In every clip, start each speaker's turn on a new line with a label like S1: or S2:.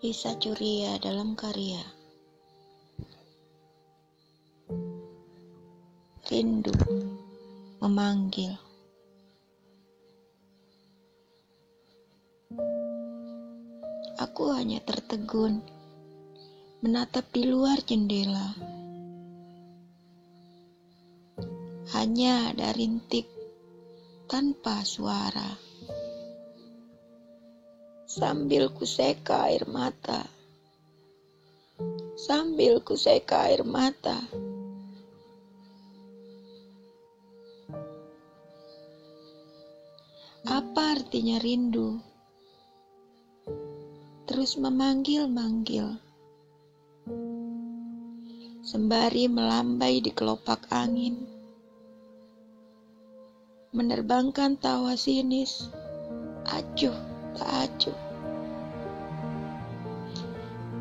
S1: Lisa Curia dalam karya. Rindu memanggil. Aku hanya tertegun menatap di luar jendela. Hanya ada rintik tanpa suara sambil kuseka air mata. Sambil kuseka air mata. Apa artinya rindu? Terus memanggil-manggil. Sembari melambai di kelopak angin. Menerbangkan tawa sinis. Acuh tak acuh.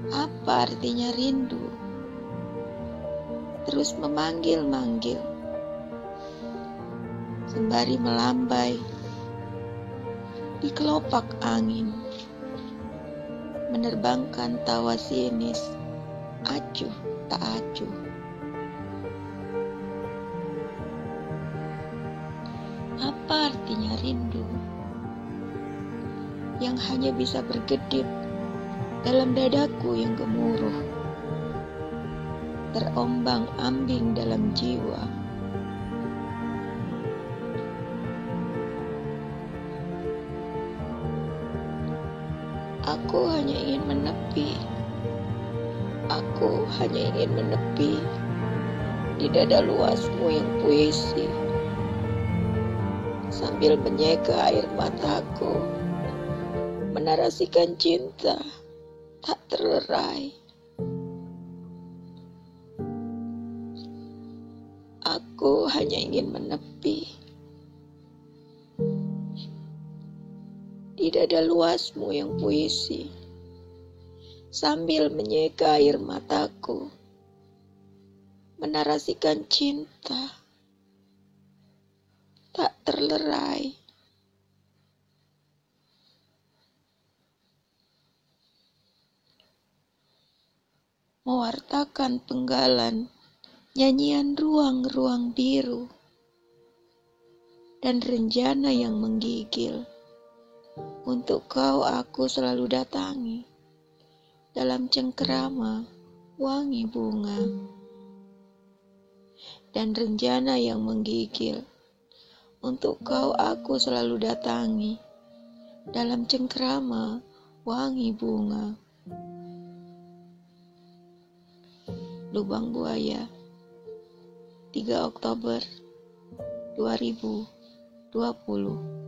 S1: Apa artinya rindu? Terus memanggil-manggil. Sembari melambai di kelopak angin. Menerbangkan tawa sinis. Acuh tak acuh. Apa artinya rindu? Yang hanya bisa berkedip dalam dadaku yang gemuruh, terombang-ambing dalam jiwa. Aku hanya ingin menepi. Aku hanya ingin menepi di dada luasmu yang puisi sambil menyeka air mataku menarasikan cinta tak terlerai. Aku hanya ingin menepi di dada luasmu yang puisi sambil menyeka air mataku menarasikan cinta tak terlerai. Mewartakan penggalan nyanyian ruang-ruang biru dan rencana yang menggigil. Untuk kau aku selalu datangi dalam cengkerama wangi bunga dan rencana yang menggigil. Untuk kau aku selalu datangi dalam cengkerama wangi bunga. Lubang Buaya 3 Oktober 2020